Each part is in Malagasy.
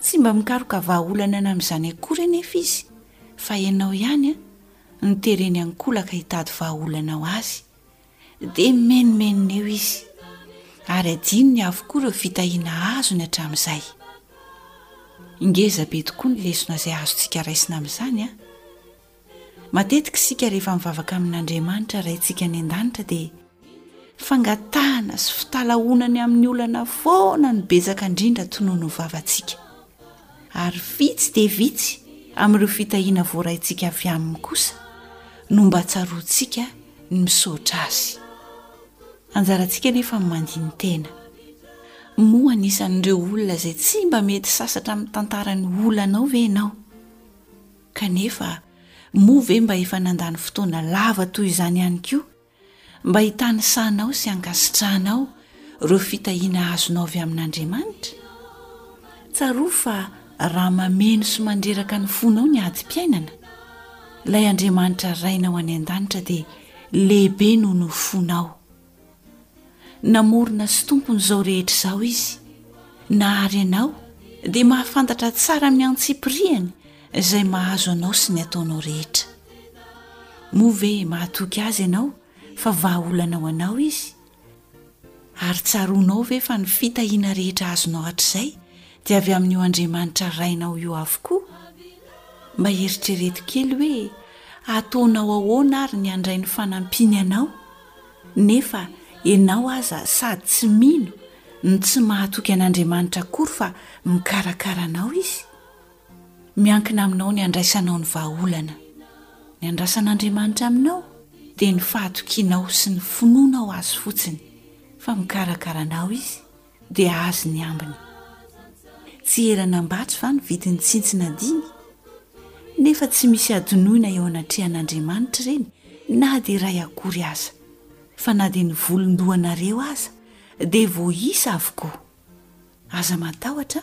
Tsy mba mikaroka vahaolana na amin'izany akory anefa izy fa ianao ihany no tereny an-kolaka hitady vahaolana ho azy. Dia mimenomenona eo izy ary adinony avokoa ireo fitahiana azony hatramin'izay. Ngeza be tokoa ny lesona izay azontsika raisina amin'izany an! Matetika isika rehefa mivavaka amin'Andriamanitra Raintsika any an-danitra dia fangatahana sy fitalahoanany amin'ny olana foana no betsaka indrindra tonony vavantsika. Ary vitsy dia vitsy amin'ireo fitahiana voaraintsika avy aminy kosa no mba tsaroantsika ny misaotra azy. Anjarantsika nefa ny mandini-tena. Moa anisan'ireo olona izay tsy mba mety sasatra amin'ny tantaran'ny olanao ve ianao? Kanefa, moa ve mba efa nandany fotoana lava toy izany ihany koa mba hitanisanao sy hankasitrahanao ireo fitahiana azonao avy amin'Andriamanitra? Tsarovy fa raha mameno sy mandreraka ny fonao ny adim-piainana, ilay Andriamanitra Rainao any an-danitra dia lehibe noho ny fonao. Namorona sy tompon'izao rehetra izao izy. Nahary anao dia mahafantatra tsara amin'ny antsipirihany izay mahazo anao sy ny ataonao rehetra. Moa ve mahatoky azy ianao fa vahaolana ho anao izy? Ary tsaroanao ve fa ny fitahiana rehetra azonao hatrizay dia avy amin'io Andriamanitra Rainao io avokoa? Mba eritrereto kely hoe ataonao ahoana ary ny handray ny fanampiany anao Nefa ianao aza sady tsy mino no tsy mahatoky an'Andriamanitra akory fa mikarakara anao Izy. Miankina aminao ny handraisanao ny vahaolana. Ny handrasan'Andriamanitra aminao dia ny fahatokianao sy ny finoanao Azy fotsiny fa mikarakara anao Izy. Dia azy ny ambiny. Tsy eran' Ambatsy va ny vidin'ny tsintsina dimy? Nefa tsy misy hadinoina eo anatrehan' Andriamanitra ireny na dia iray akory aza, fa na dia ny volon-dohanareo aza dia voaisa avokoa. Aza matahotra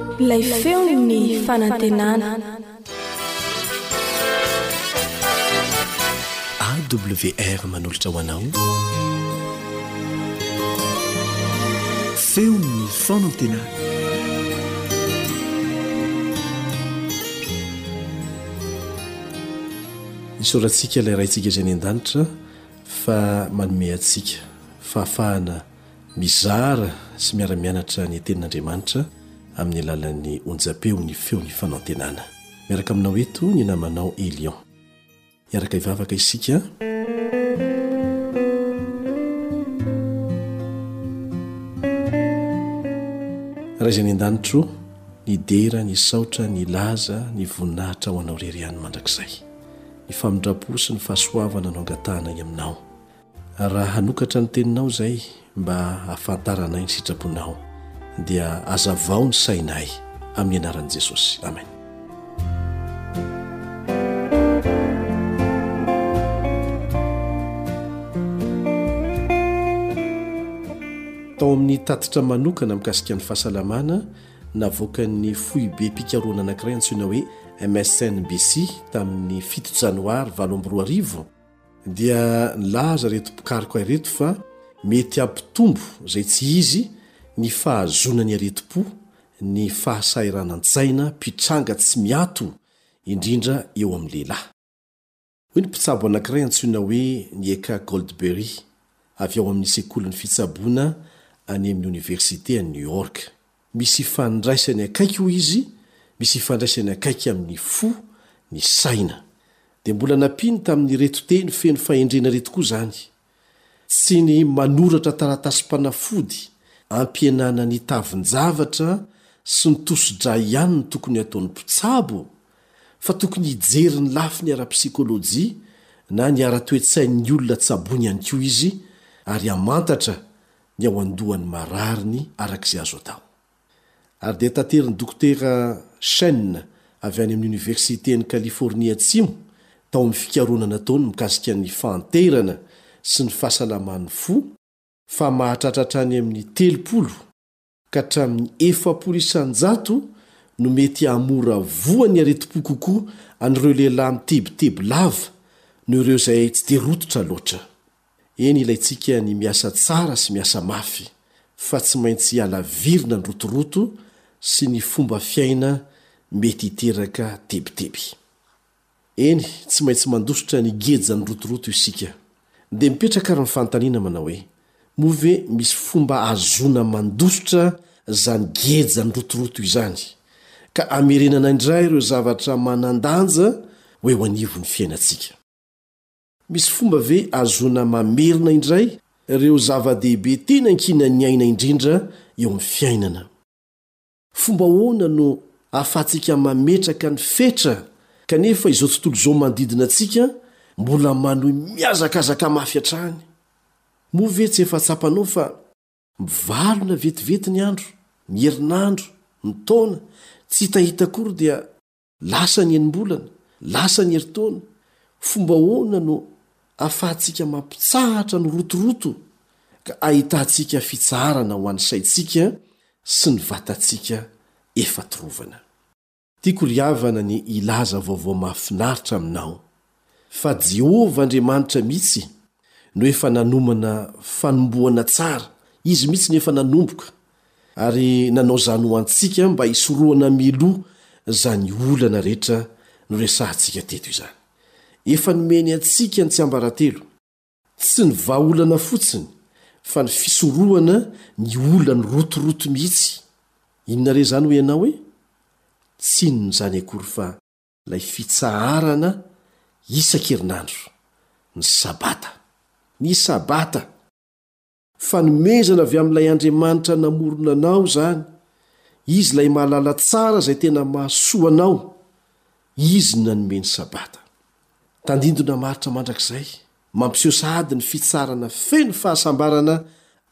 Ilay feon'ny fanantenana. AWR manolotra ho anao feon'ny fanantenana. Isaorantsika ilay Raintsika izay any an-danitra fa manome antsika fahafahana. Mizara sy miara-mianatra ny Tenin'Andriamanitra amin'ny alalan'ny onjam-peon'ny Feon'ny Fanantenana. Miaraka aminao eto ny namanao Elion. Hiaraka hivavaka isika. Ray izay any an-danitro, nidera, nisaotra, nilaza ny voninahitra ho anao irery ihany mandrakizay. Ny famindram-po sy ny fahasoavana no angatahana ahy aminao. Raha hanokatra ny teninao izay mba hahafantaranay ny sitraponao dia azavao ny sainay amin'ny anaran'i Jesosy. Amen. Tao amin'ny tatitra manokana mikasika ny fahasalamana, navoakan'ny foibem-pikarohana anankiray antsoina hoe MSNBC tamin'ny fito Janoary valo amby roa arivo, dia nilaza ireto mpikaroka ireto fa mety hampitombo izay tsy izy ny fahazoana ny aretim-po ny fahasahiranan-tsaina mpitranga tsy miato indrindra eo amin'ny lehilahy. Hoy ny mpitsabo anankiray antsoina hoe Nyeka Goldberry avy ao amin'ny Sekolin'ny Fitsaboana any amin'ny Oniversite an'i New York, Misy ifandraisany akaiky hoy izy, misy ifandraisany akaiky amin'ny fo ny saina. Dia mbola nampiany tamin'ireto teny feno fahendrena ireto koa izany, Tsy ny manoratra taratasim-panafody ampihenana ny tavin-javatra sy ny tosi-drà ihany no tokony hataon'ny mpitsabo fa tokony hijery ny lafiny ara-psikolojia na ny ara-toe-tsain'ny olona tsaboiny ihany koa izy ary hamantatra ny ao an-dohan'ny marariny araka izay azo atao. Ary dia taterin'ny Dokotera Chen avy any amin'ny Oniversiten'i Californie Atsimo tao amin'ny fikarohana nataony mikasika ny fahanterana sy ny fahasalaman'ny fo fa mahatratra hatrany amin'ny telopolo ka hatramin'ny efapolo isan-jato no mety hahamora voa ny aretim-po kokoa an'ireo lehilahy mitebiteby lava noho ireo izay tsy dia rototra loatra. Eny ilaintsika ny miasa tsara sy miasa mafy, fa tsy maintsy halavirina ny rotoroto sy ny fomba fiaina mety hiteraka tebiteby. Eny, tsy maintsy mandositra ny gejan'ny rotoroto isika. Dia mipetraka ary ny fanontaniana manao hoe, moa ve misy fomba ahazoana mandositra izany gejan'ny rotoroto izany, ka hamerenana indray ireo zavatra manan-danja ho eo anivon'ny fiainantsika? Misy fomba ve ahazoana mamerina indray ireo zava-dehibe tena ankinan'ny aina indrindra eo amin'ny fiainana? Fomba ahoana no ahafahantsika mametraka ny fetra kanefa izao tontolo izao manodidina antsika mbola manohy mihazakazaka mafy hatrany? Moa ve tsy efa tsapanao fa mivalona vetivety ny andro, ny herinandro, ny taona, tsy hitahita akory dia, Lasa ny enim-bolana, lasa ny herintaona, fomba ahoana no ahafahantsika mampitsahatra ny rotoroto ka ahitantsika fitsaharana ho an'ny saintsika sy ny vatantsika efa torovana? Tiako ry havana ny hilaza vaovao mahafinaritra aminao. fa Jehovah Andriamanitra mihitsy no efa nanomana fanombohana tsara, izy mihitsy no efa nanomboka ary nanao izany ho antsika mba hisorohana mialoha izany olana rehetra noresahantsika teto izany. Efa nomeny antsika ny tsiambaratelo, tsy ny vahaolana fotsiny fa ny fisorohana ny olany rotoroto mihitsy. Inona re izany hoy ianao e? Tsinona izany akory fa. ilay fitsaharana isan-kerinandro, ny Sabata. Ny Sabata! Fanomezana avy amin'ilay Andriamanitra namorona anao izany, Izy ilay mahalala tsara izay tena mahasoa anao, Izy no nanome ny Sabata. Tandindona maritra mandrakizay, mampiseho sahady ny fitsaharana feno fahasambarana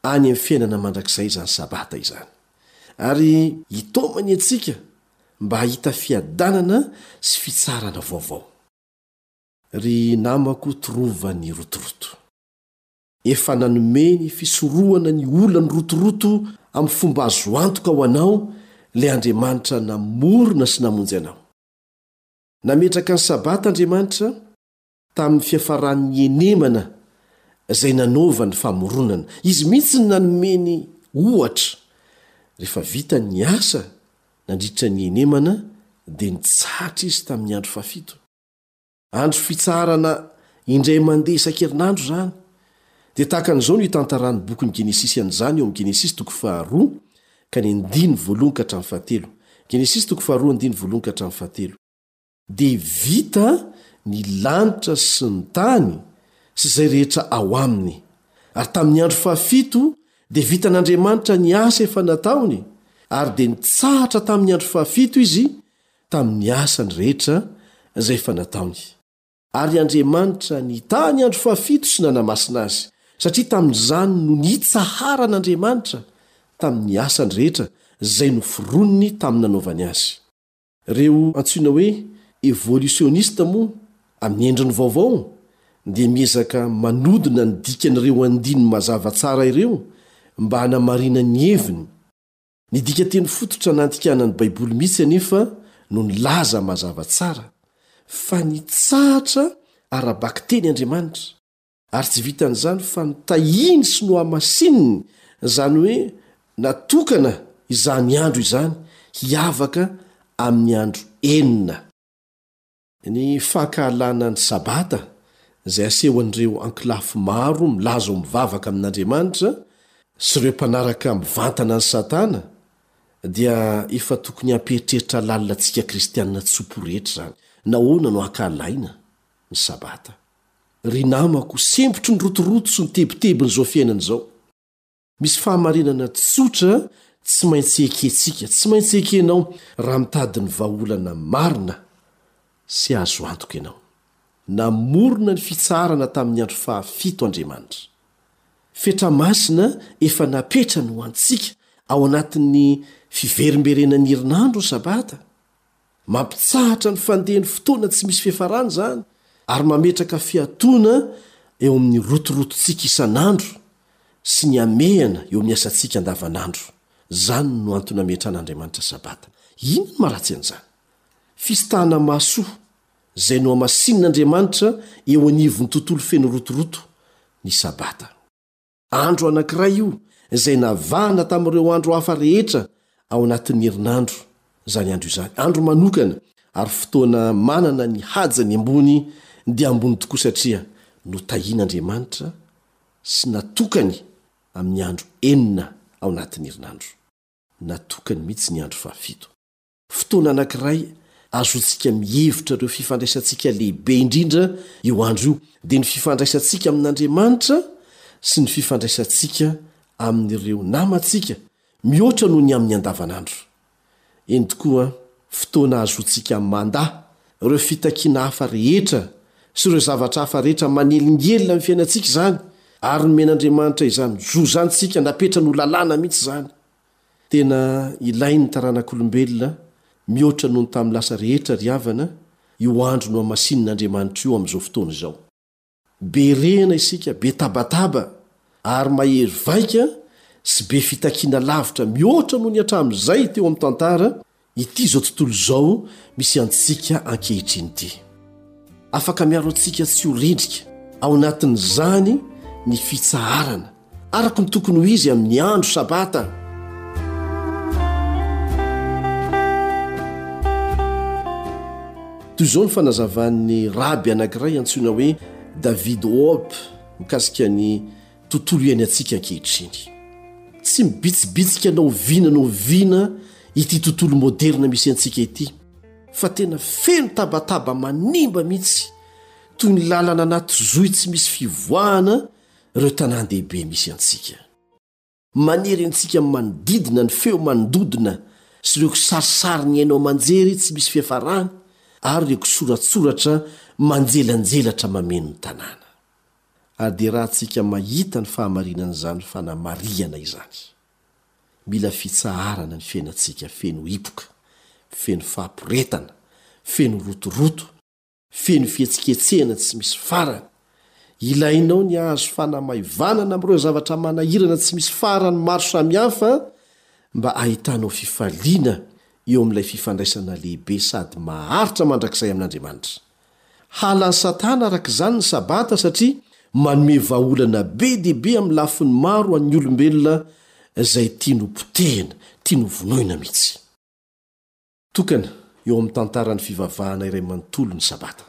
any amin'ny fiainana mandrakizay izany Sabata izany. Ary hitaomany antsika mba hahita fiadanana sy fitsarana vaovao. Ry namako trova ny rotoroto. Efa nanome ny fisorohana ny olan'ny rotoroto amin'ny fomba azo antoka ho anao ilay Andriamanitra namorona sy namonjy anao. Nametraka ny Sabata Andriamanitra Tamin'ny fiafaran'ny henemana izay nanaovany famoronana. Izy mihitsy no nanome ny ohatra. Rehefa vita ny asa nandritra ny henemana, dia nitsahatra izy tamin'ny andro fahafito. Andro fitsaharana indray mandeha isan-kerinandro izany. Dia tahaka an'izao no itantaran'ny bokin'ny Genesisy an'izany eo amin'ny Genesisy toko faharoa ka ny andininy voalohony ka hatramin'ny fahatelo. Genesisy toko faharoa andininy voalohony ka hatramin'ny fahatelo. Dia vita ny lanitra sy ny tany sy izay rehetra ao aminy. Ary tamin'ny andro fahafito dia vitan'Andriamanitra ny asa efa nataony, ary dia nitsahatra tamin'ny andro fahafito izy tamin'ny asany rehetra izay efa nataony. Ary Andriamanitra nitaha ny andro fahafito sy nanamasina azy, satria tamin'izany no nitsaharan'Andriamanitra tamin'ny asany rehetra izay noforoniny tamin'ny nanaovany azy. Ireo antsoina hoe evolisionista moa, amin'ny endriny vaovao, dia miezaka manodina ny dikan'ireo andininy mazava tsara ireo mba hanamarina ny heviny. Ny dikanteny fototra nandikana ny Baiboly mihitsy anefa no nilaza mazava tsara fa nitsahatra ara-bakiteny Andriamanitra. Ary tsy vitan'izany fa notahiny sy nohamasininy, izany hoe natokana izany andro izany hiavaka amin'ny andro enina. Ny fankahalana ny Sabata, izay asehon'ireo ankolafy maro milaza ho mivavaka amin'Andriamanitra sy ireo mpanaraka mivantana an'i Satana, dia efa tokony hampieritreritra lalina antsika kristiana tso-po rehetra izany. Nahoana no ankahalaina ny Sabata? Ry namako, sempotry ny rotoroto sy ny tebitebiny izao fiainana izao. Misy fahamarinana tsotra tsy maintsy ekentsika, tsy maintsy ekenao raha mitady ny vahaolana marina sy azo antoka ianao. Namorona ny fitsaharana tamin'ny andro fahafito Andriamanitra. Fetra masina efa napetrany ho antsika ao anatin'ny fiverimberenan'ny herinandro ny Sabata. Mampitsahatra ny fandehan'ny fotoana tsy misy fiafarany izany ary mametraka fiatoana eo amin'ny rotorotontsika isan'andro sy ny hamehana eo amin'ny asantsika andavanandro. Izany no antony hametran'Andriamanitra Sabata. Inona no maharatsy an'izany? Fisitahana mahasoa izay nohamasinin'Andriamanitra eo anivon'ny tontolo feno rotoroto ny Sabata. Andro anankiray io izay navahana tamin'ireo andro hafa rehetra ao anatin'ny herinandro, izany andro izany. Andro manokana ary fotoana manana ny hajany ambony dia ambony tokoa satria notahian'Andriamanitra sy natokany amin'ny andro enina ao anatin'ny herinandro. Natokany mihitsy ny andro fahafito. Fotoana anankiray azotsika mihevitra ireo fifandraisantsika lehibe indrindra io andro io dia ny fifandraisantsika amin'Andriamanitra sy ny fifandraisantsika amin'ireo namantsika mihoatra noho ny amin'ny andavanandro. Eny tokoa, fotoana azotsika mandà ireo fitakiana hafa rehetra sy ireo zavatra hafa rehetra manelingelina ny fiainantsika izany ary nomen'Andriamanitra izany zo izany tsika napetrany ho lalàna mihitsy izany. Tena ilain'ny taranak'olombelona mihoatra noho ny tamin'ny lasa rehetra ry havana io andro nohamasinin'Andriamanitra io amin'izao fotoana izao. Be rehana isika, be tabataba ary mahery vaika sy be fitakiana lavitra mihoatra noho ny hatramin'izay teo amin'ny tantara ity izao tontolo izao misy antsika ankehitriny ity. Afaka miaro antsika tsy ho rendrika ao anatin'izany ny fitsaharana, araka ny tokony ho izy amin'ny andro sabata. Toy izao ny fanazavan'ny raby anankiray antsoina hoe David Hope mikasika ny tontolo iainantsika ankehitriny. Tsy mibitsibitsika na oviana na oviana ity tontolo moderina misy antsika ity, fa tena feno tabataba manimba mihitsy, toy ny lalana anaty zohy tsy misy fivoahana ireo tanàn-dehibe misy antsika. Manery antsika amin'ny manodidina ny feo manodidina sy ireo kisarisary nihaino aman-jery tsy misy fiafarany ary ireo kisoratsoratra manjelanjelatra mameno ny tanàna. ary dia rahantsika mahita ny fahamarinan'izany fanamarihana izany. Mila fitsaharana ny fiainantsika feno hipoka, feno fahaporetana, feno rotoroto, feno fihetsiketsehana tsy misy farany. Ilainao ny hahazo fanamaivanana amin'ireo zavatra manahirana tsy misy farany maro samihafa mba hahitanao fifaliana eo amin'ilay fifandraisana lehibe sady maharitra mandrakizay amin'Andriamanitra. Halan'i Satana araka izany ny Sabata satria manome vahaolana be dia be amin'ny lafiny maro an'ny olombelona izay tiany ho potehina, tiany ho vonoina mihitsy. Tokana eo amin'ny tantaran'ny fivavahana iray manontolo ny Sabata.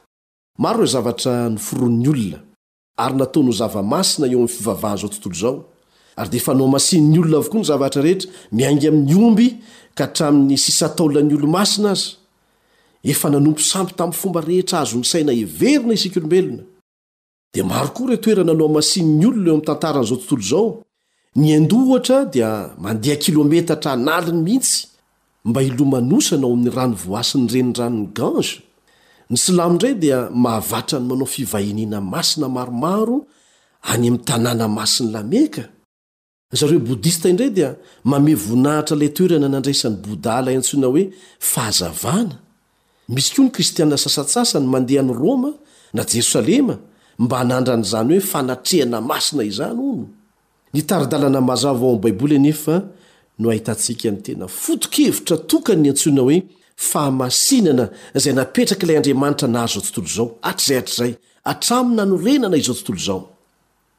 Maro ireo zavatra noforonin'ny olona. ary nataony ho zava-masina eo amin'ny fivavahan'izao tontolo izao, ary dia efa nohamasinin'ny olona avokoa ny zavatra rehetra miainga amin'ny omby ka hatramin'ny sisan-taolan'ny olo-masina aza, efa nanompo sampy tamin'ny fomba rehetra azon'ny saina heverina isika olombelona. Dia maro koa ireo toerana nohamasinin'ny olona eo amin'ny tantaran'izao tontolo izao, Ny hindu ohatra dia mandeha kilometatra an'aliny mihitsy mba hilomanosana ao amin'ny rano voasin'ny reniranon'i Gange, ny silamo indray dia mahavatra ny manao fivahiniana masina maromaro any amin'ny tanàna masin'i La Mecca, ry zareo bodista indray dia mamehy voninahitra ilay toerana nandraisan'i Bouddha ilay antsoina hoe fahazavana, Misy koa ny Kristianina sasantsasany mandeha any Roma na Jerosalema mba hanandra an'izany hoe fanatrehana masina izany, hono. Ny tari-dalana mazava ao amin'ny Baiboly anefa no ahitantsika ny tena foto-kevitra tokany antsoina hoe fahamasinana izay napetrak'ilay Andriamanitra nahazo izao tontolo izao, hatrizay hatrizay, hatramin'ny nanorenana izao tontolo izao.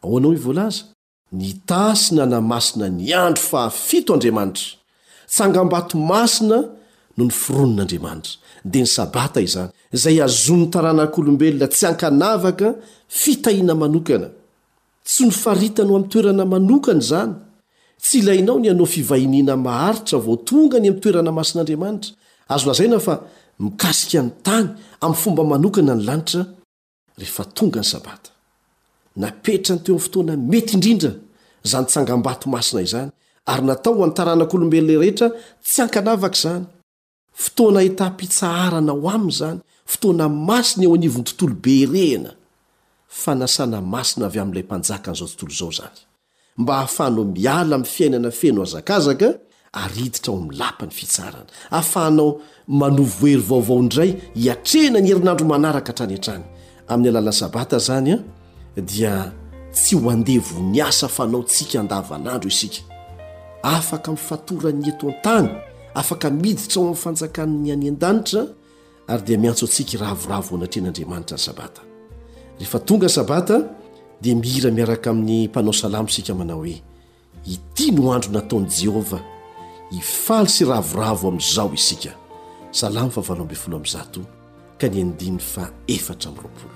Ahoana hoy voalaza? Nitaha sy nanamasina ny andro fahafito Andriamanitra. Tsangambato masina no niforonin'Andriamanitra, dia ny Sabata izany, izay azon'ny taranak'olombelona tsy ankanavaka fitahiana manokana. Tsy nofaritany ho amin'ny toerana manokana izany. Tsy ilainao ny hanao fivahiniana maharitra vao tonga any amin'ny toerana masin'Andriamanitra. Azo lazaina fa mikasika ny tany amin'ny fomba manokana ny lanitra. Rehefa tonga ny Sabata, napetrany teo amin'ny fotoana mety indrindra izany tsangambato masina izany, ary natao ho an'ny taranak'olombelona rehetra tsy ankanavaka izany. Fotoana ahitam-pitsaharana ho aminy izany, fotoana masina eo anivon'ny tontolo be rehena. Fanasana masina avy amin'ilay Mpanjakan'izao tontolo izao izany. mba hahafahanao miala amin'ny fiainana feno hazakazaka ary hiditra ao amin'ny lapan'ny fitsarana, hahafahanao manovo hery vaovao indray hiatrehina ny herinandro manaraka hatrany hatrany. Amin'ny alalan'ny Sabata izany dia tsy ho andevon'ny asa fanaontsika andavanandro isika. Afaka amin'ny fatoran'ny eto an-tany, afaka miditra ao amin'ny fanjakan'ny any an-danitra, ary dia miantso antsika hiravoravo anatrehan'Andriamanitra ny Sabata. Rehefa tonga ny Sabata dia mihira miaraka amin'ny mpanao salamo isika manao hoe ity no andro nataon'i Jehovah, hifaly sy hiravoravo amin'izao isika. Salamo fahavalo ambin'ny folo amby zato ka ny andininy fahaefatra amby roapolo.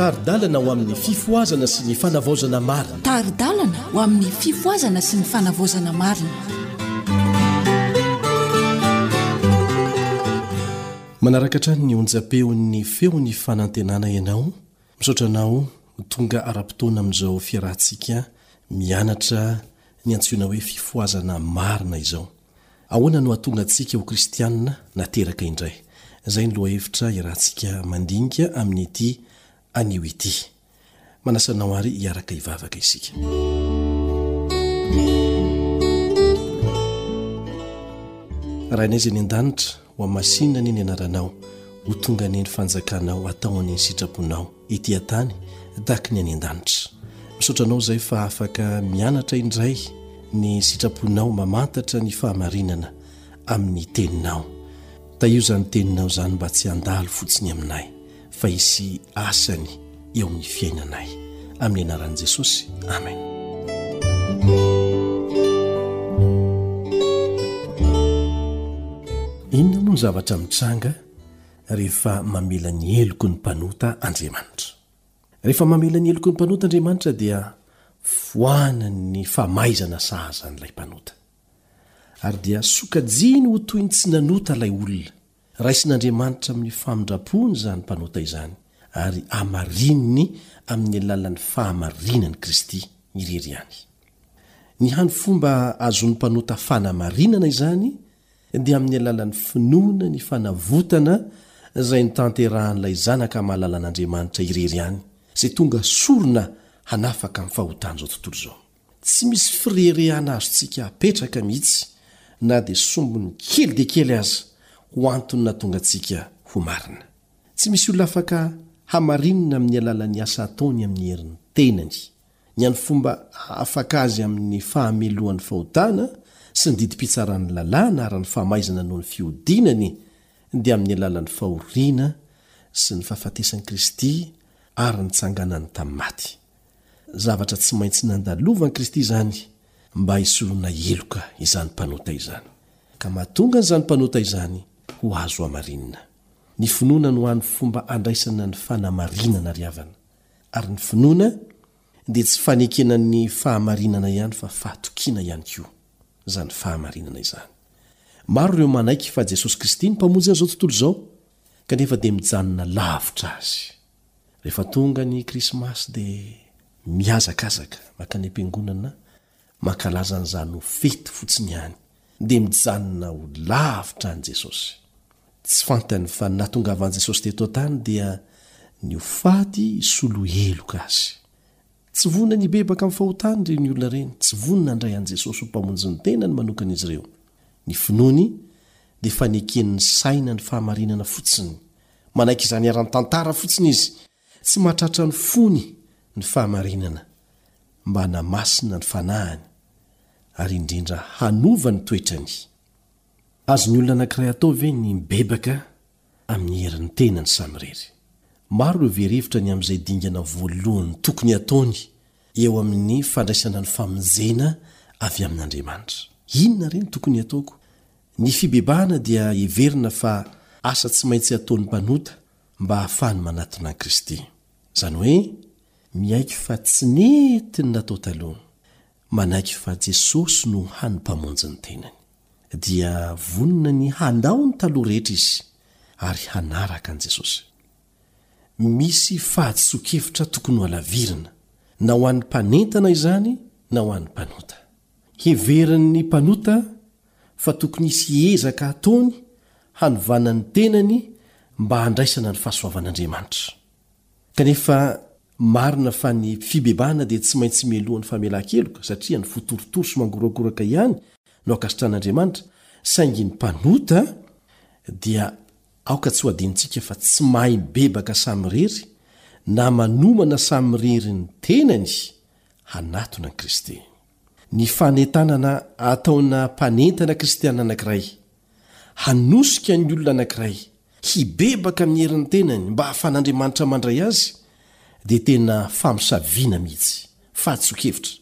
Tari-dalana ho amin'ny fifohazana sy ny fanavaozana marina. Tari-dalana ho amin'ny fifohazana sy ny fanavaozana marina. Manaraka hatrany ny onjam-peon'ny feon'ny fanantenana ianao. Misaotra anao ho tonga ara-potoana amin'izao fiarahantsika mianatra ny antsoina hoe fifohazana marina izao. Ahoana no hahatonga antsika ho Kristianina nateraka indray? Izay ny lohahevitra hiarahantsika mandinika amin'ity anio ity. Manasa anao àry hiaraka hivavaka isika. Rainay izay any an-danitra, hohamasinina anie ny anaranao, ho tonga anie ny fanjakanao, hatao anie ny sitraponao. Ety an-tany tahaky ny any an-danitra. Misaotra anao izay fa afaka mianatra indray ny sitraponao, mamantatra ny fahamarinana amin'ny teninao. Tahio izany teninao izany mba tsy handalo fotsiny aminay fa hisy asany eo amin'ny fiainanay. Amin'ny anaran'i Jesosy, amen. Inona moa ny zavatra mitranga Rehefa mamela ny heloky ny mpanota Andriamanitra. Rehefa mamela ny heloky ny mpanota Andriamanitra dia foanany ny famaizana sahaza an'ilay mpanota. Ary dia sokajiany ho toy ny tsy nanota ilay olona. Raisin'Andriamanitra amin'ny famindram-pony izany mpanota izany ary hamarininy amin'ny alalan'ny fahamarinan'i Kristy irery ihany. Ny hany fomba ahazoan'ny mpanota fanamarinana izany dia amin'ny alalan'ny finoana ny fanavotana izay notanterahan'ilay Zanaka malalan'Andriamanitra irery ihany izay tonga sorona hanafaka amin'ny fahotan'izao tontolo izao. Tsy misy fireherehana azontsika apetraka mihitsy na dia sombiny kely dia kely aza ho antony nahatonga antsika ho marina. Tsy misy olona afaka hamarinina amin'ny alalan'ny asa ataony amin'ny herin'ny tenany. Ny an'ny fomba hahafaka azy amin'ny fahamelohan'ny fahotana sy ny didim-pitsaran'ny lalàna ary ny famaizana noho ny fihodinany dia amin'ny alalan'ny fahoriana sy ny fahafatesan'i Kristy ary ny tsanganany tamin'ny maty. Zavatra tsy maintsy nandalovan'i Kristy izany mba hisoloana heloka izany mpanota izany, ka mahatonga an'izany mpanota izany ho azo hamarinina. Ny finoana no hany fomba handraisana ny fanamarinana ry havana. ary ny finoana dia tsy fanekena ny fahamarinana ihany fa fahatokiana ihany koa izany fahamarinana izany. Maro ireo manaiky fa Jesosy Kristy no Mpamonjy an'izao tontolo izao kanefa dia mijanona lavitra Azy. Rehefa tonga ny Krismasy dia mihazakazaka mankany am-piangonana mankalaza an'izany ho fety fotsiny ihany, dia mijanona ho lavitra an'i Jesosy. Tsy fantany fa ny nahatongavan'i Jesosy teto an-tany dia ny ho faty hisolo heloka azy. Tsy vonona ny hibebaka amin'ny fahotany ireny olona ireny, tsy vonona handray an'i Jesosy ho Mpamonjin'ny tenany manokana izy ireo. Ny finoany dia faneken'ny saina ny fahamarinana fotsiny. Manaiky izany ara-tantara fotsiny izy. Tsy mahatratra ny fony ny fahamarinana mba hanamasina ny fanahiny ary indrindra hanova ny toetrany. Azon'ny olona anankiray atao ve ny mibebaka amin'ny herin'ny tenany samirery? Maro ireo very hevitra ny amin'izay dingana voalohany tokony hataony eo amin'ny fandraisana ny famonjena avy amin'Andriamanitra. Inona re ny tokony hataoko? Ny fibebahana dia heverina fa asa tsy maintsy ataon'ny mpanota mba hahafahany manatona an'i Kristy. Izany hoe, miaiky fa tsy nety ny natao taloha, manaiky fa Jesosy no hany Mpamonjy ny tenany. Dia vonona ny handao ny taloha rehetra izy ary hanaraka an'i Jesosy. Misy fahadisoan-kevitra tokony hohalavirina, na ho an'ny mpanentana izany na ho an'ny mpanota. Heverin'ny mpanota fa tokony hisy ezaka ataony hanovana ny tenany mba handraisana ny fahasoavan'Andriamanitra. Kanefa marina fa ny fibebahana dia tsy maintsy mialoha ny famelan-keloka satria ny fo torotoro sy mangoragoraka ihany no ankasitran'Andriamanitra, saingy ny mpanota dia aoka tsy ho adinontsika fa tsy mahay mibebaka samirery na manomana samirery ny tenany hanatona an'i Kristy. ny fanentanana ataona mpanentana kristiana anankiray hanosika ny olona anankiray hibebaka amin'ny herin'ny tenany mba hahafan'Andriamanitra mandray azy dia tena famosaviana mihitsy, fahatsoa-kevitra.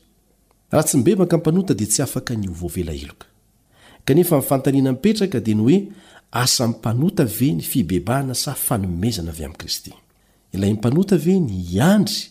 Raha tsy mibebaka ny mpanota dia tsy afaka ny ho voavela heloka. Kanefa ny fanontaniana mipetraka dia ny hoe asan'ny mpanota ve ny fibebahana sa fanomezana avy amin'i Kristy? Ilain'ny mpanota ve ny hiandry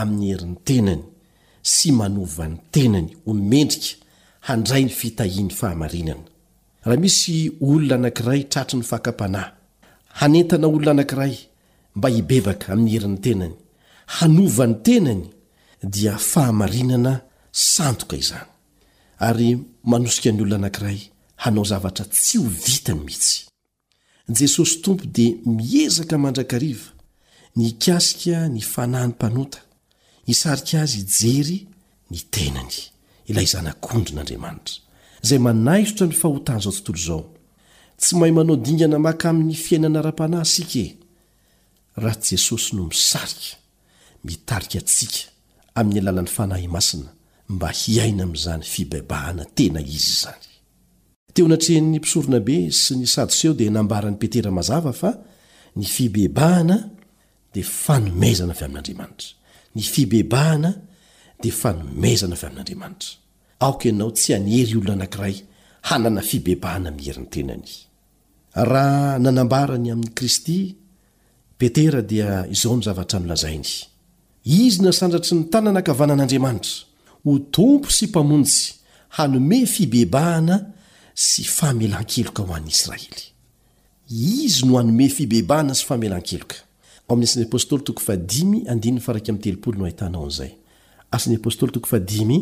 amin'ny herin'ny tenany sy manova ny tenany ho mendrika handray ny fitahian'ny fahamarinana. Raha misy olona anankiray tratry ny fakam-panahy, hanentana olona anankiray mba hibebaka amin'ny herin'ny tenany, hanova ny tenany, dia fahamarinana sandoka izany, ary manosika ny olona anankiray hanao zavatra tsy ho vitany mihitsy. Jesosy Tompo dia miezaka mandrakariva ny hikasika ny fanahin'ny mpanota, hisarika azy hijery ny tenany, ilay Zanak'ondrin'Andriamanitra, izay manaisotra ny fahotan'izao tontolo izao. Tsy mahay manao dingana maka amin'ny fiainana ara-panahy isika e! Raha Jesosy no misarika, mitarika antsika amin'ny alalan'ny Fanahy Masina mba hiaina amin'izany fibebahana tena izy izany. Teo anatrehan'ny mpisoronabe sy ny Sadoseo dia nambaran'i Petera mazava fa ny fibebahana dia fanomezana avy amin'Andriamanitra. Ny fibebahana dia fanomezana avy amin'Andriamanitra. Aoka ianao tsy hanery olona anankiray hanana fibebahana amin'ny herin'ny tenany. Raha nanambara ny amin'i Kristy Petera dia izao ny zavatra nolazainy, Izy nasandratry ny tanana ankavanan'Andriamanitra, ho Tompo sy Mpamonjy, hanome fibebahana sy famelan-keloka ho an'ny Israely. Izy no hanome fibebahana sy famelan-keloka. Ao amin'ny Asan'ny Apostoly toko fahadimy andininy faharaika amby telopolo no ahitana an'izay. Asan'ny Apostoly toko fahadimy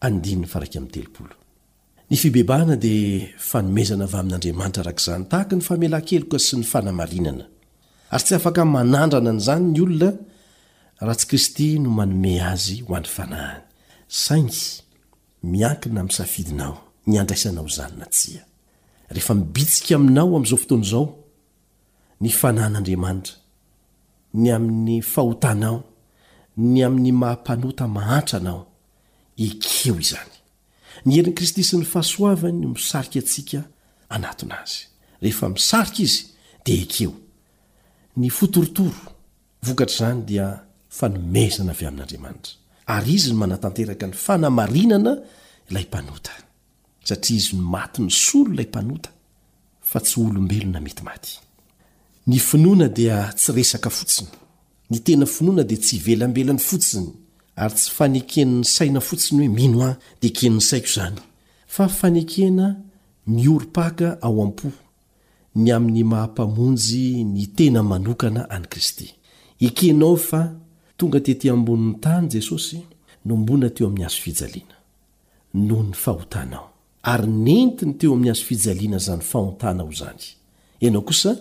andininy faharaika amby telopolo. Ny fibebahana dia fanomezana avy amin'Andriamanitra araka izany, tahaka ny famelan-keloka sy ny fanamarinana. Ary tsy afaka manandrana an'izany ny olona raha tsy Kristy no manome azy ho an'ny fanahiny. Saingy miankina amin'ny safidinao ny handraisanao izany na tsia. Rehefa mibitsika aminao amin'izao fotoana izao ny fanahin'Andriamanitra, ny amin'ny fahotanao, ny amin'ny maha-mpanota mahantra anao, ekeo izany. Ny herin'i Kristy sy ny fahasoavany no misarika antsika hanatona Azy. Rehefa misarika Izy, dia ekeo. Ny fo torotoro, vokatr'izany, dia fanomezana avy amin'Andriamanitra. Ary Izy no manatanteraka ny fanamarinana ilay mpanota, satria Izy no maty nisolo ilay mpanota, fa tsy ho olombelona mety maty. Ny finoana dia tsy resaka fotsiny. Ny tena finoana dia tsy ivelambelany fotsiny ary tsy faneken'ny saina fotsiny hoe mino aho dia eken'ny saiko izany, fa fanekena miorim-paka ao am-po ny amin'ny maha-Mpamonjy ny tena manokana an'i Kristy. Ekenao fa tonga tety ambonin'ny tany Jesosy nombona teo amin'ny hazo fijaliana, noho ny fahotanao. Ary nentiny teo amin'ny hazo fijaliana izany fahontanao izany. Ianao kosa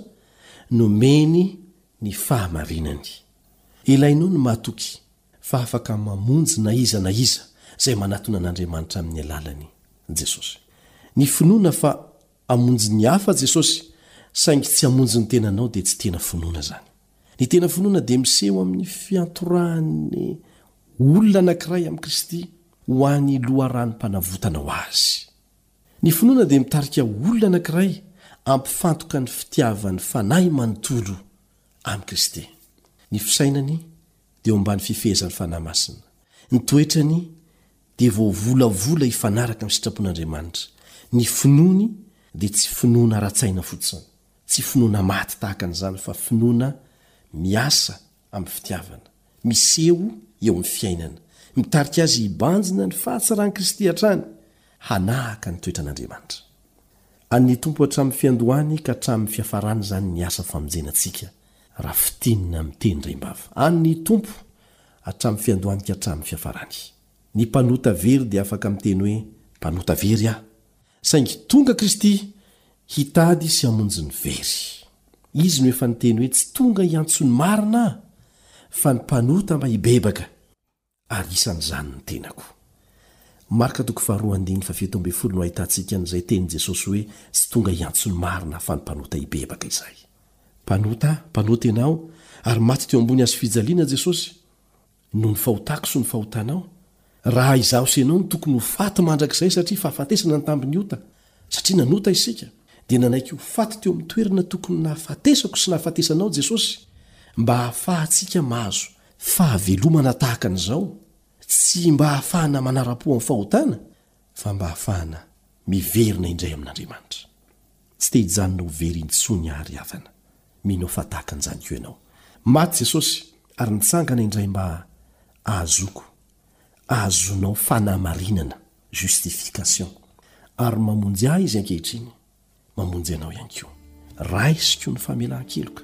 nomeny ny fahamarinany. Ilainao ny mahatoky fa afaka mamonjy na iza na iza izay manatona an'Andriamanitra amin'ny alalan'i Jesosy. Ny finoana fa hamonjy ny hafa Jesosy saingy tsy hamonjy ny tenanao dia tsy tena finoana izany. Ny tena finoana dia miseho amin'ny fiantorahan'ny olona anankiray amin'i Kristy ho an'ny loharanom-panavotana ho azy. Ny finoana dia mitarika olona anankiray hampifantoka ny fitiavan'ny Fanahy manontolo amin'i Kristy. Ny fisainany dia eo ambany fifehezan'ny Fanahy Masina. Ny toetrany dia voavolavola hifanaraka amin'ny sitrapon'Andriamanitra. Ny finoany dia tsy finoana ara-tsaina fotsiny, tsy finoana maty tahaka an'izany fa finoana miasa amin'ny fitiavana, miseho eo amin'ny fiainana, mitarika azy hibanjina ny fahatsaran'i Kristy hatrany, hanahaka ny toetran'Andriamanitra. An'ny Tompo hatramin'ny fiandohany ka hatramin'ny fiafarany izany ny asa famonjena antsika, raha fintinina amin'ny teny raim-bava. An'ny Tompo, hatramin'ny fiandohany ka hatramin'ny fiafarany. Ny mpanota very dia afaka miteny hoe, Mpanota very aho, saingy tonga Kristy hitady sy hamonjy ny very. Izy no efa niteny hoe tsy tonga hiantso ny marina aho fa ny mpanota mba hibebaka, ary isan'izany ny tenako. Marka toko faharoa andininy fahafito ambin'ny folo no ahitantsika an'izay tenin'i Jesosy hoe tsy tonga hiantso ny marina aho fa ny mpanota hibebaka izay. Mpanota aho, mpanota ianao, ary maty teo ambony hazofijaliana Jesosy. noho ny fahotako sy ny fahotanao, raha izaho sy ianao no tokony ho faty mandrakizay satria fahafatesana ny tambin'ny ota, satria nanota isika, dia nanaiky ho faty teo amin'ny toerana tokony nahafatesako sy nahafatesanao Jesosy mba hahafahantsika mahazo fahavelomana tahaka an'izao, tsy mba hahafahana manara-po amin'ny fahotana fa mba hahafahana miverina indray amin'Andriamanitra. Tsy te hijanona ho very intsony àry havana. Mino aho fa tahaka an'izany koa ianao. Maty Jesosy ary nitsangana indray mba hahazoako, hahazoanao fanahamarinana, justification, ary mamonjy ahy Izy ankehitriny, mamonjy anao ihany koa. Raisiko ny famelan-keloka.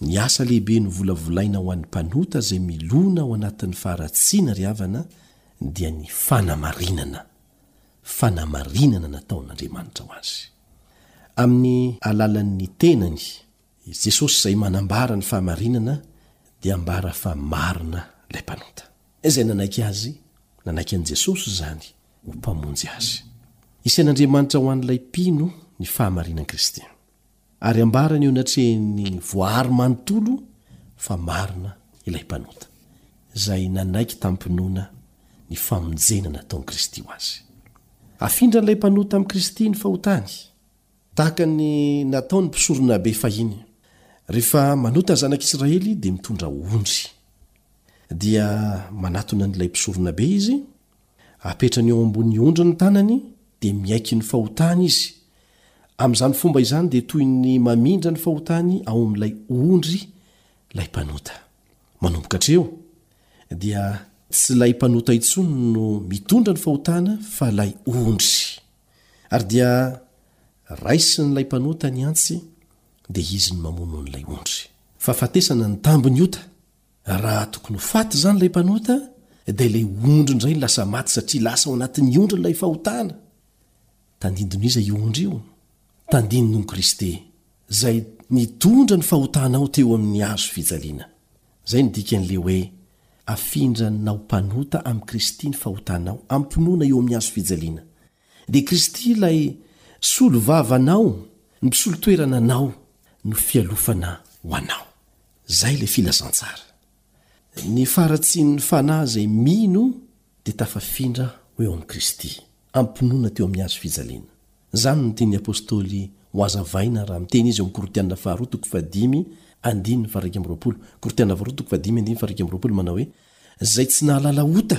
Ny asa lehibe novolavolaina ho an'ny mpanota izay milona ao anatin'ny faharatsiana ry havana dia ny fanamarinana, fanamarinana nataon'Andriamanitra ho azy. Amin'ny alalan'ny tenany, i Jesosy izay manambara ny fahamarinana dia ambara fa marina ilay mpanota. Izay nanaiky azy, nanaiky an'i Jesosy izany ho Mpamonjy azy. Isain'Andriamanitra ho an'ilay mpino ny fahamarinan'i Kristy. Ary ambarany eo anatrehin'ny voaary manontolo fa marina ilay mpanota, izay nanaiky tamim-pinoana ny famonjena nataon'i Kristy ho azy. Afindran'ilay mpanota amin'i Kristy ny fahotany, tahaka ny nataon'ny mpisoronabe fahiny. Rehefa manota ny zanak'Israely dia mitondra ondry, dia manatona an'ilay mpisoronabe izy, Apetrany eo ambony ondry ny tanany dia miaiky ny fahotany izy. Amin'izany fomba izany dia toy ny mamindra ny fahotany ao amin'ilay ondry ilay mpanota. Manomboka hatreo dia tsy ilay mpanota intsony no mitondra ny fahotana fa ilay ondry. Ary dia raisin'ilay mpanota ny antsy dia izy no mamono an'ilay ondry. Fahafatesana ny tambin'ny ota Raha tokony ho faty izany ilay mpanota, dia ilay ondry indray no lasa maty satria lasa ao anatin'ny ondry ilay fahotana. Tandindon'iza io ondry io? Tandindon'i Kristy, izay nitondra ny fahotanao teo amin'ny hazo fijaliana. Izay no dikan'ilay hoe afindranao mpanota amin'i Kristy ny fahotanao am-pinoana eo amin'ny hazo fijaliana. Dia Kristy ilay solovavanao, ny mpisolo toerana anao, no fialofana ho anao. Zay le filazantsara. Ny faharatsian'ny fanahy izay mino dia tafafindra ho eo amin'i Kristy, ampinoana teo amin'ny hazo fijaliana. Izany no tian'ny apostoly ho hazavaina raha miteny izy eo amin'ny Korintiana faharoa toko fahadimy andininy faharaika amby roapolo, Korintiana faharoa toko fahadimy andininy faharaika amby roapolo manao hoe, Izay tsy nahalala ota.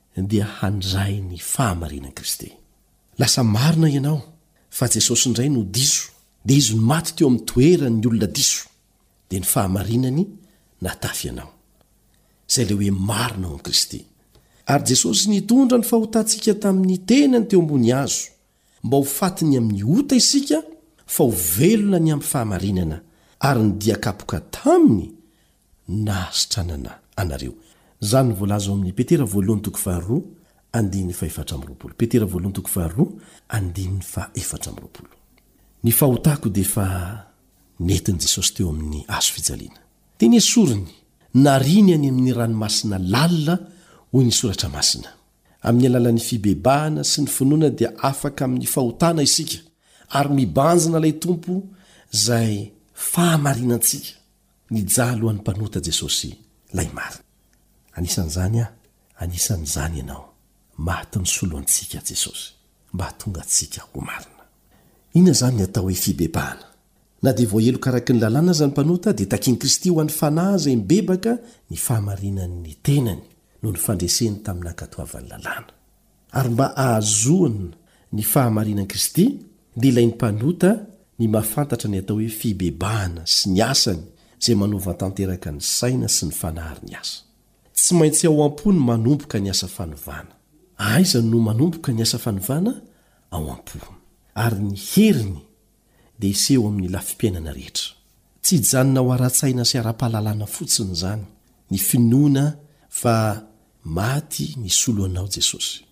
dia handray ny fahamarinan Kristy. Lasa marina ianao fa Jesosy indray no diso dia Izy no maty teo amin'ny toeran ny olona diso dia ny fahamarinany natafy anao. Izay ilay hoe marina ao amin'i Kristy. Ary Jesosy nitondra ny fahotantsika tamin ny tenany teo ambony azo mba ho fatiny amin ny ota isika fa ho velona ny amin'ny fahamarinana ary ny dia kapoka taminy nahasitranana anareo. Izany no voalaza ao amin'ny Petera voalohany toko faharoa andininy fahefatra amby roapolo. Petera voalohany toko faharoa andininy fahefatra amby roapolo. Ny fahotako dia efa nentin'i Jesosy teo amin'ny hazo fijaliana. Teny esoriny, nariany any amin'ny ranomasina lalina hoy ny soratra masina. Amin'ny alalan'ny fibebahana sy ny finoana dia afaka amin'ny fahotana isika ary mibanjina ilay Tompo izay fahamarinantsika. Nijaly ho an'ny mpanota Jesosy, Lay marina. Anisan'izany aho. Anisan'izany ianao. Maty nisolo antsika Jesosy, mba hahatonga antsika ho marina. Inona izany ny atao hoe fibebahana? Na dia voaheloka araky ny Lalàna aza ny mpanota, dia takin'i Kristy ho an'ny fanahy izay mibebaka ny fahamarinan'ny tenany, noho ny fandreseny tamin'ny nankatoavan'ny Lalàna. Ary mba ahazoany ny fahamarinan' Kristy, dia ilain'ny mpanota ny mahafantatra ny atao hoe fibebahana sy ny asany izay manova tanteraka ny saina sy ny fanahy ary ny asa. Tsy maintsy ao am-po ny manomboka ny asa fanovana. Aiza no manomboka ny asa fanovana? Ao am-po. Ary ny heriny? dia hiseho amin'ny lafim-piainana rehetra. Tsy hijanona ho ara-tsaina sy ara-pahalalana fotsiny izany ny finoana fa maty nisolo anao Jesosy,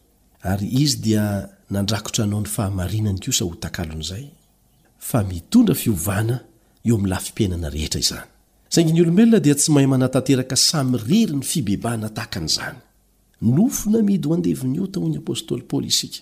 ary Izy dia nandrakotra anao ny fahamarinany kosa ho takalon'izay, fa mitondra fiovana eo amin'ny lafim-piainana rehetra izany. Saingy ny olombelona dia tsy mahay manatanteraka samirery ny fibebahana tahaka an'izany. Nofo namidy ho andevon'ny ota hoy ny apostoly Paoly isika.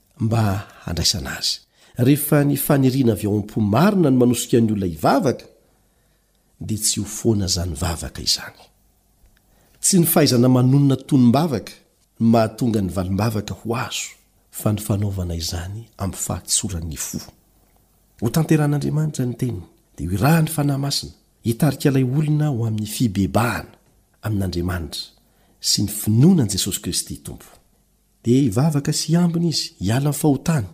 mba handraisana azy. Rehefa ny faniriana avy ao am-po marina no manosika ny olona hivavaka, dia tsy ho foana izany vavaka izany. Tsy ny fahaizana manonona tonom-bavaka no mahatonga ny valim-bavaka ho azo, fa ny fanaovana izany amin'ny fahatsoran'ny fo. Hotanteran'Andriamanitra ny Teniny, dia ho irahan'ny Fanahy Masina, hitarika ilay olona ho amin'ny fibebahana amin'Andriamanitra sy ny finoana an'i Jesosy Kristy Tompo. Dia hivavaka sy hiambina izy hiala amin'ny fahotany,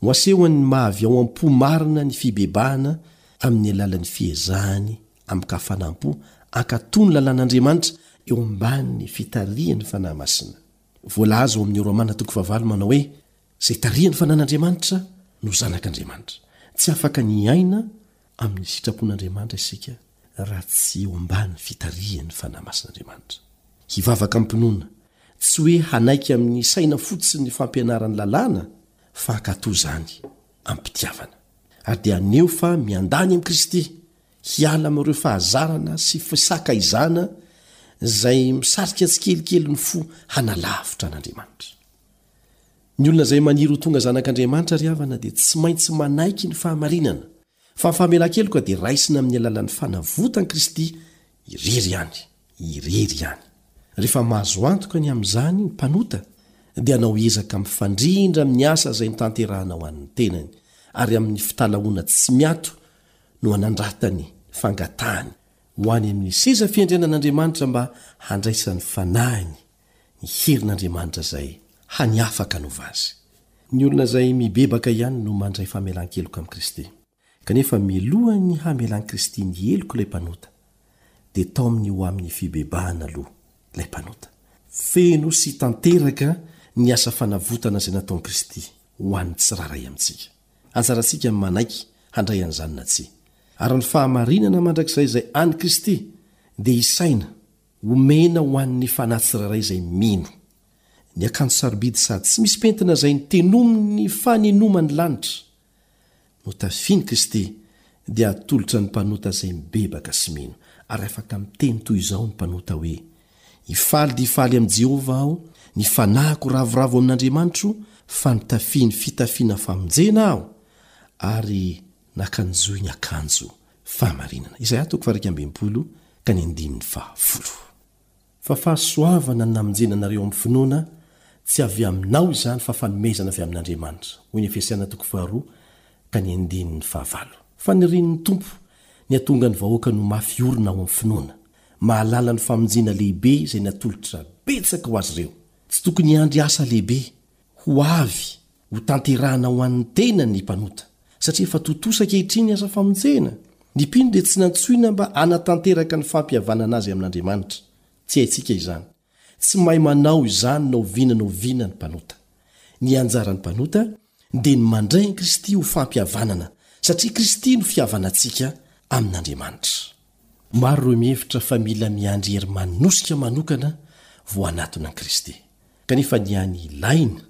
ho asehon'ny maha avy ao am-po marina ny fibebahana amin'ny alalan'ny fiezahany amin-kafanam-po hankatò ny lalàn'Andriamanitra eo ambanin'ny fitarihan'ny Fanahy Masina. Voalaza ao amin'ny Romana toko fahavalo manao hoe, Izay tarihan'ny Fanan'Andriamanitra no zanak'Andriamanitra. Tsy afaka ny hiaina amin'ny sitrapon'Andriamanitra isika raha tsy eo ambany fitarihan'ny Fanahy Masin'Andriamanitra. Hivavaka amim-pinoana, tsy hoe hanaiky amin'ny saina fotsiny ny fampianaran'ny lalàna, fa hankatò izany amim-pitiavana. Ary dia haneho fa miandany amin'i Kristy, hiala amin'ireo fahazarana sy fisakaizana izay misarika tsikelikely ny fo hanalavitra an'Andriamanitra. Ny olona izay maniry ho tonga zanak'Andriamanitra ry havana dia tsy maintsy manaiky ny fahamarinana, fa ny famelan-keloka dia raisina amin'ny alalan'ny fanavotan'i Kristy irery ihany, irery ihany. Rehefa mahazo antoka ny amin'izany ny mpanota dia hanao ezaka mifandrindra amin'ny asa izay notanterahana ho an'ny tenany, ary amin'ny fitalahoana tsy miato no hanandratany fangatahany ho any amin'ny seza fiandrianan'Andriamanitra mba handraisany fanahiny ny herin'Andriamanitra izay hany afaka hanova azy. Ny olona izay mibebaka ihany no mandray famelan-keloka amin'i Kristy. Kanefa milohan'ny hamelan'i Kristy ny heloka ilay mpanota, dia taominy ho amin'ny fibebahana aloha ilay mpanota. Feno sy tanteraka ny asa fanavotana izay nataon'i Kristy ho an'ny tsirairay amintsika. Anjarantsika ny manaiky handray an'izany na tsia. Ary ny fahamarinana mandrakizay izay an'i Kristy dia isaina. Omena ho an'ny fanahy tsirairay izay mino. Ny akanjo sarobidy sady tsy misy pentina izay notenomin'ny fanenoma ny lanitra, notafian'i Kristy, dia atolotra ny mpanota izay mibebaka sy mino. Ary afaka miteny toy izao ny mpanota hoe, Hifaly dia hifaly amin'i Jehovah aho, ny fanahiko ravoravo amin'Andriamanitro, fa notafiany fitafiana famonjena aho, ary Naka ny zohy ny akanjo fahamarinana. Izaia toko faha-iraika amby enimpolo ka ny andininy faha-folo. Fa fahasoavana ny namonjena anareo amin'ny finoana, tsy avy aminao izany fa fanomezana avy amin'Andriamanitra, hoy ny Efesiana toko faharoa ka ny andininy fahavalo. Fanirian'ny Tompo ny hatonga ny vahoakany ho mafy orina ao amin'ny finoana, mahalala ny famonjena lehibe izay natolotra betsaka ho azy ireo. Tsy tokony hiandry asa lehibe Ho avy, hotanterahina ho an'ny tenany ny mpanota, satria efa tontosa ankehitriny ny asa famonjena. Ny mpino dia tsy nantsoina mba hanatanteraka ny fampihavanana azy amin'Andriamanitra. Tsy haintsika izany. Tsy mahay manao izany na oviana na oviana ny mpanota. Ny anjaran'ny mpanota dia ny mandray an'i Kristy ho fampihavanana, satria Kristy no fihavanantsika amin'Andriamanitra. Maro ireo mihevitra fa mila miandry hery manosika manokana vao hanatona an'i Kristy. Kanefa ny hany ilaina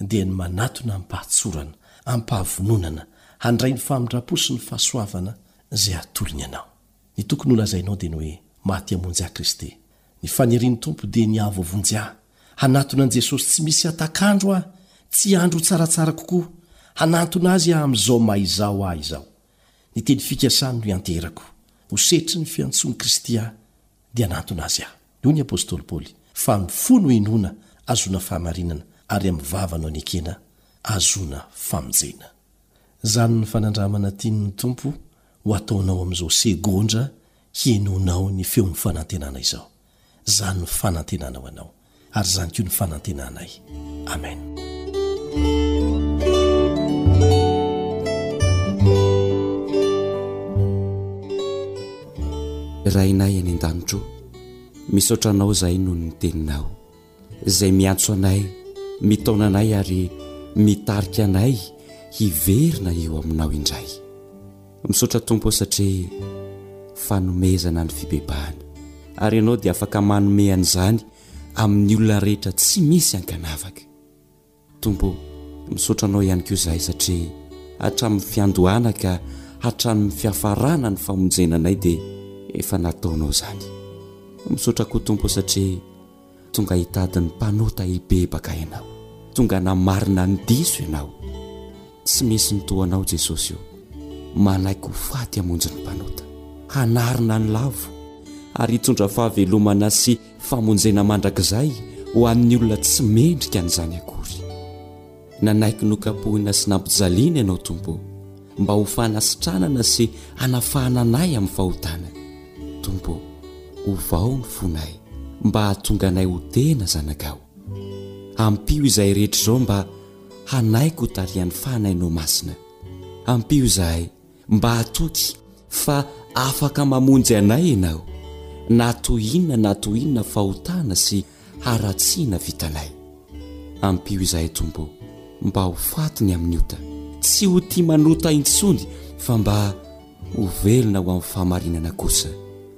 dia ny manatona amim-pahatsorana, amim-pahavononana, handray ny famindram-po sy ny fahasoavana izay hatolony anao. Ny tokony holazainao dia ny hoe, Maty hamonjy ahy Kristy. Ny fanirian'ny Tompo dia ny hahavovonjy ahy. Hanatona an'i Jesosy tsy misy hatak'andro aho, tsy handro ho tsaratsara kokoa. Hanantona Azy aho amin'izao maha Izaho ahy izao. Ny teny fikasany no ianteherako. Ho setry ny fiantsoan'i Kristy aho, dia hanantona Azy aho. Hoy ny apostoly Paoly, Fa amin'ny fo no inoana, ahazoana fahamarinana, ary amin'ny vava no anekena, ahazoana famonjena. Izany ny fanandramana tian'ny Tompo ho ataonao amin'izao segondra henoinao ny feon'ny fanantenana izao. Izany ny fanantenana ho anao, ary izany koa ny fanantenanay. Amena. Rainay any an-danitro, misaotra anao izahay noho ny teninao. izay miantso anay, mitaona anay ary mitarika anay hiverina eo aminao indray. Misaotra Tompo satria fanomezana ny fibebahana ary ianao dia afaka manome an'izany amin'ny olona rehetra tsy misy ankanavaka. Tompo o, misaotra Anao ihany koa izahay satria hatramin'ny fiandohana ka hatramin'ny fiafarana ny famonjena anay dia efa nataonao izany. Misaotra koa Tompo o satria tonga hitady ny mpanota hibebaka Ianao, tonga namarina ny diso Ianao. Tsy misy ny toa Anao Jesosy o, manaiky ho faty hamonjy ny mpanota, hanarina ny lavo ary hitondra fahavelomana sy Famonjena mandrakizay ho an'ny olona tsy mendrika an'izany akory. Nanaiky nokapohina sy nampijaliana Ianao, Tompo ô, mba ho fanasitranana sy hanafahana anay amin'ny fahotana. Tompo ô, ovao ny fonay mba hahatonga anay ho tena zanakao. Ampio izahay rehetra izao mba hanaiky hotarihan'ny fanahinao masina. Ampio izahay Mba hatoky fa afaka mamonjy anay Ianao, na toy inona na toy inona fahotana sy haratsiana vitanay. Ampio izahay Tompo mba ho faty ny amin'ny ota, tsy ho tia manota intsony fa mba ho velona ho amin'ny fahamarinana kosa.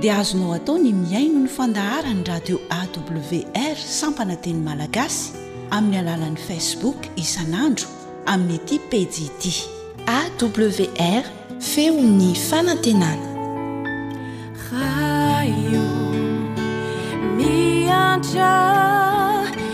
dia azonao atao ny mihaino ny fandaharan'ny radio awr sampana teny malagasy amin'ny alalan'ny facebook isan'andro amin'ity pejy ity awr feon'ny fanantenana raha io miantra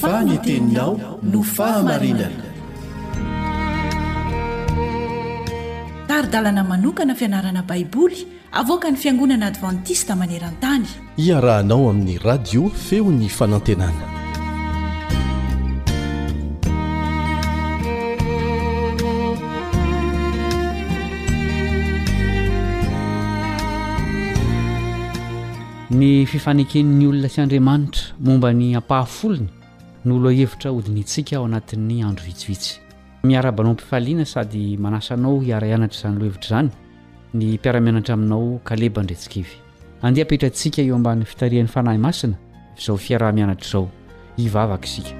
fa ny teninao no fahamarinana tari-dalana manokana fianarana baiboly avoaka ny fiangonana advantista maneran-tany Iarahanao amin'ny radio feon'ny fanantenana. Ny fifaneken'ny olona sy Andriamanitra momba ny ampahafolony no lohahevitra hodinihintsika ao anatin'ny andro vitsivitsy. Miarahaba anao am-pifaliana sady manasa anao hiara-hianatra izany lohahevitra izany ny mpiara-mianatra aminao Kaleba Andriantsikivy. Andeha apetratsika eo ambanin'ny fitarihan'ny Fanahy Masina izao fiaraha-mianatra izao. Hivavaka isika.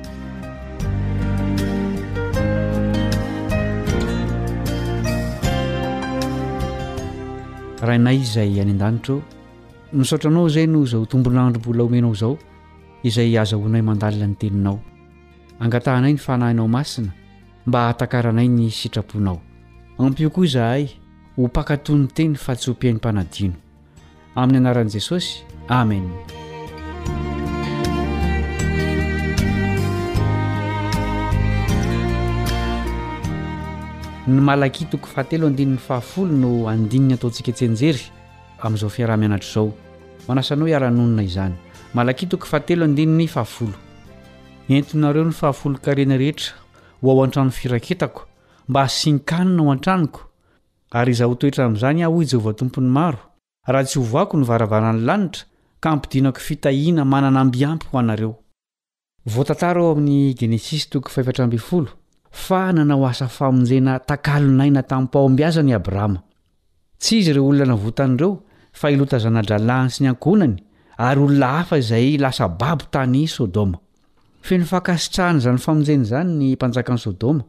Rainay izay any an-danitra ô, misaotra anao izay noho izao tombon'andro mbola omenao izao izay azahoanay mandalina ny teninao. Angatahanay ny Fanahinao Masina mba hahatakaranay ny sitraponao. Ampio koa izahay. ho mpankatò ny teny fa tsy ho mpihaino mpanadino. Amin'ny anaran'i Jesosy, Amen. ny malakia toko fahatelo andininy fahafolo no andininy ataontsika tsenjery amin'izao fiaraha-mianatra izao manasanao hiara-nonina izany malakia toko fahatelo andininy fahafolo entinareo ny fahafolo karena rehetra ho ao an-trano firaketako mba hasian-kanina ao an-tranoko, ary iza ho toetra amin'izany aho, hoy Jehovah Tompon'ny maro, raha tsy hovaiko ny varavaran'ny lanitra ka hampidinako fitahiana mananamby ampy ho anareo? Voatantara ao amin'ny Genesisy toko fahefatra ambin'ny folo fa nanao asa famonjena takalon'aina tamim-pahombiazana i Abrahama. Tsy izy ireo olona navotany ireo, fa i Lota zana-drahalahiny sy ny ankohonany, ary olona hafa izay lasa babo tany Sodoma. Feno fankasitrahana izany famonjena izany ny mpanjakan'i Sodoma,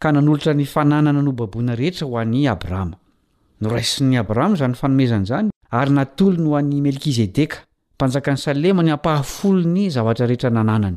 ka nanolotra ny fananana nobaboina rehetra ho an'i Abrahama. Noraisin'i Abrahama izany fanomezana izany ary natolony ho an'i Melkizedeka, mpanjakan'i Salema ny ampahafolon'ny zavatra rehetra nananany.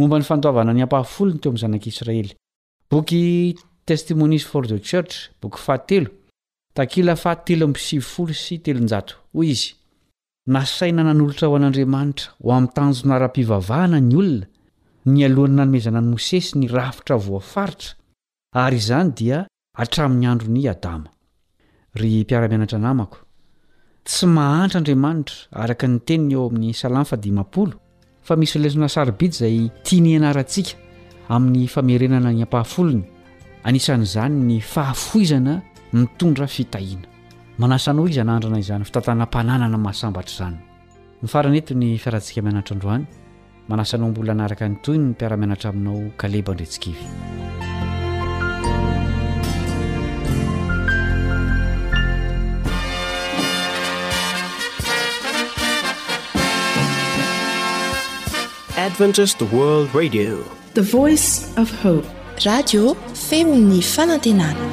Momba ny fandoavana ny ampahafolony teo amin'ny zanak'Israely. Boky Testimonies for the Church, boky fahatelo, takila faha telo amby sivifolo sy telonjato. Hoy izy, Nasaina nanolotra ho an'Andriamanitra ho amin'ny tanjona ara-pivavahana ny olona, nialohan'ny nanomezana an'i Mosesy ny rafitra voafaritra, Ary izany dia hatramin'ny andron'i Adama. Ry mpiara-mianatra namako, tsy mahantra Andriamanitra, araka ny teniny ao amin'ny Salamo faha dimampolo, fa misy lesona sarobidy izay tiany hianarantsika amin'ny famerenana ny ampahafolony, anisan'izany ny fahafoizana mitondra fitahiana. Manasa anao Izy hanandrana izany fitantanam-pananana mahasambatra izany. Ho farany eto ny fiarantsika mianatra androany, manasa anao mbola hanaraka ny tohiny ny mpiara-mianatra aminao Kaleba Andretsikivy. Adventist World Radio. The voice of hope. Radio feon'ny fanantenana.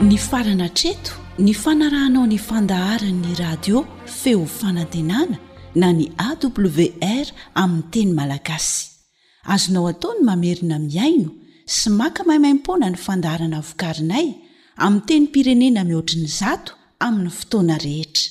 Nifarana hatreto ny fanarahanao ny fandaharan'ny radio feo fanantenana na ny AWR amin'ny teny malagasy. Azonao atao ny mamerina mihaino sy maka maimaimpoana ny fandaharana vokarinay amin'ny tenim-pirenena mihoatry ny zato amin'ny fotoana rehetra.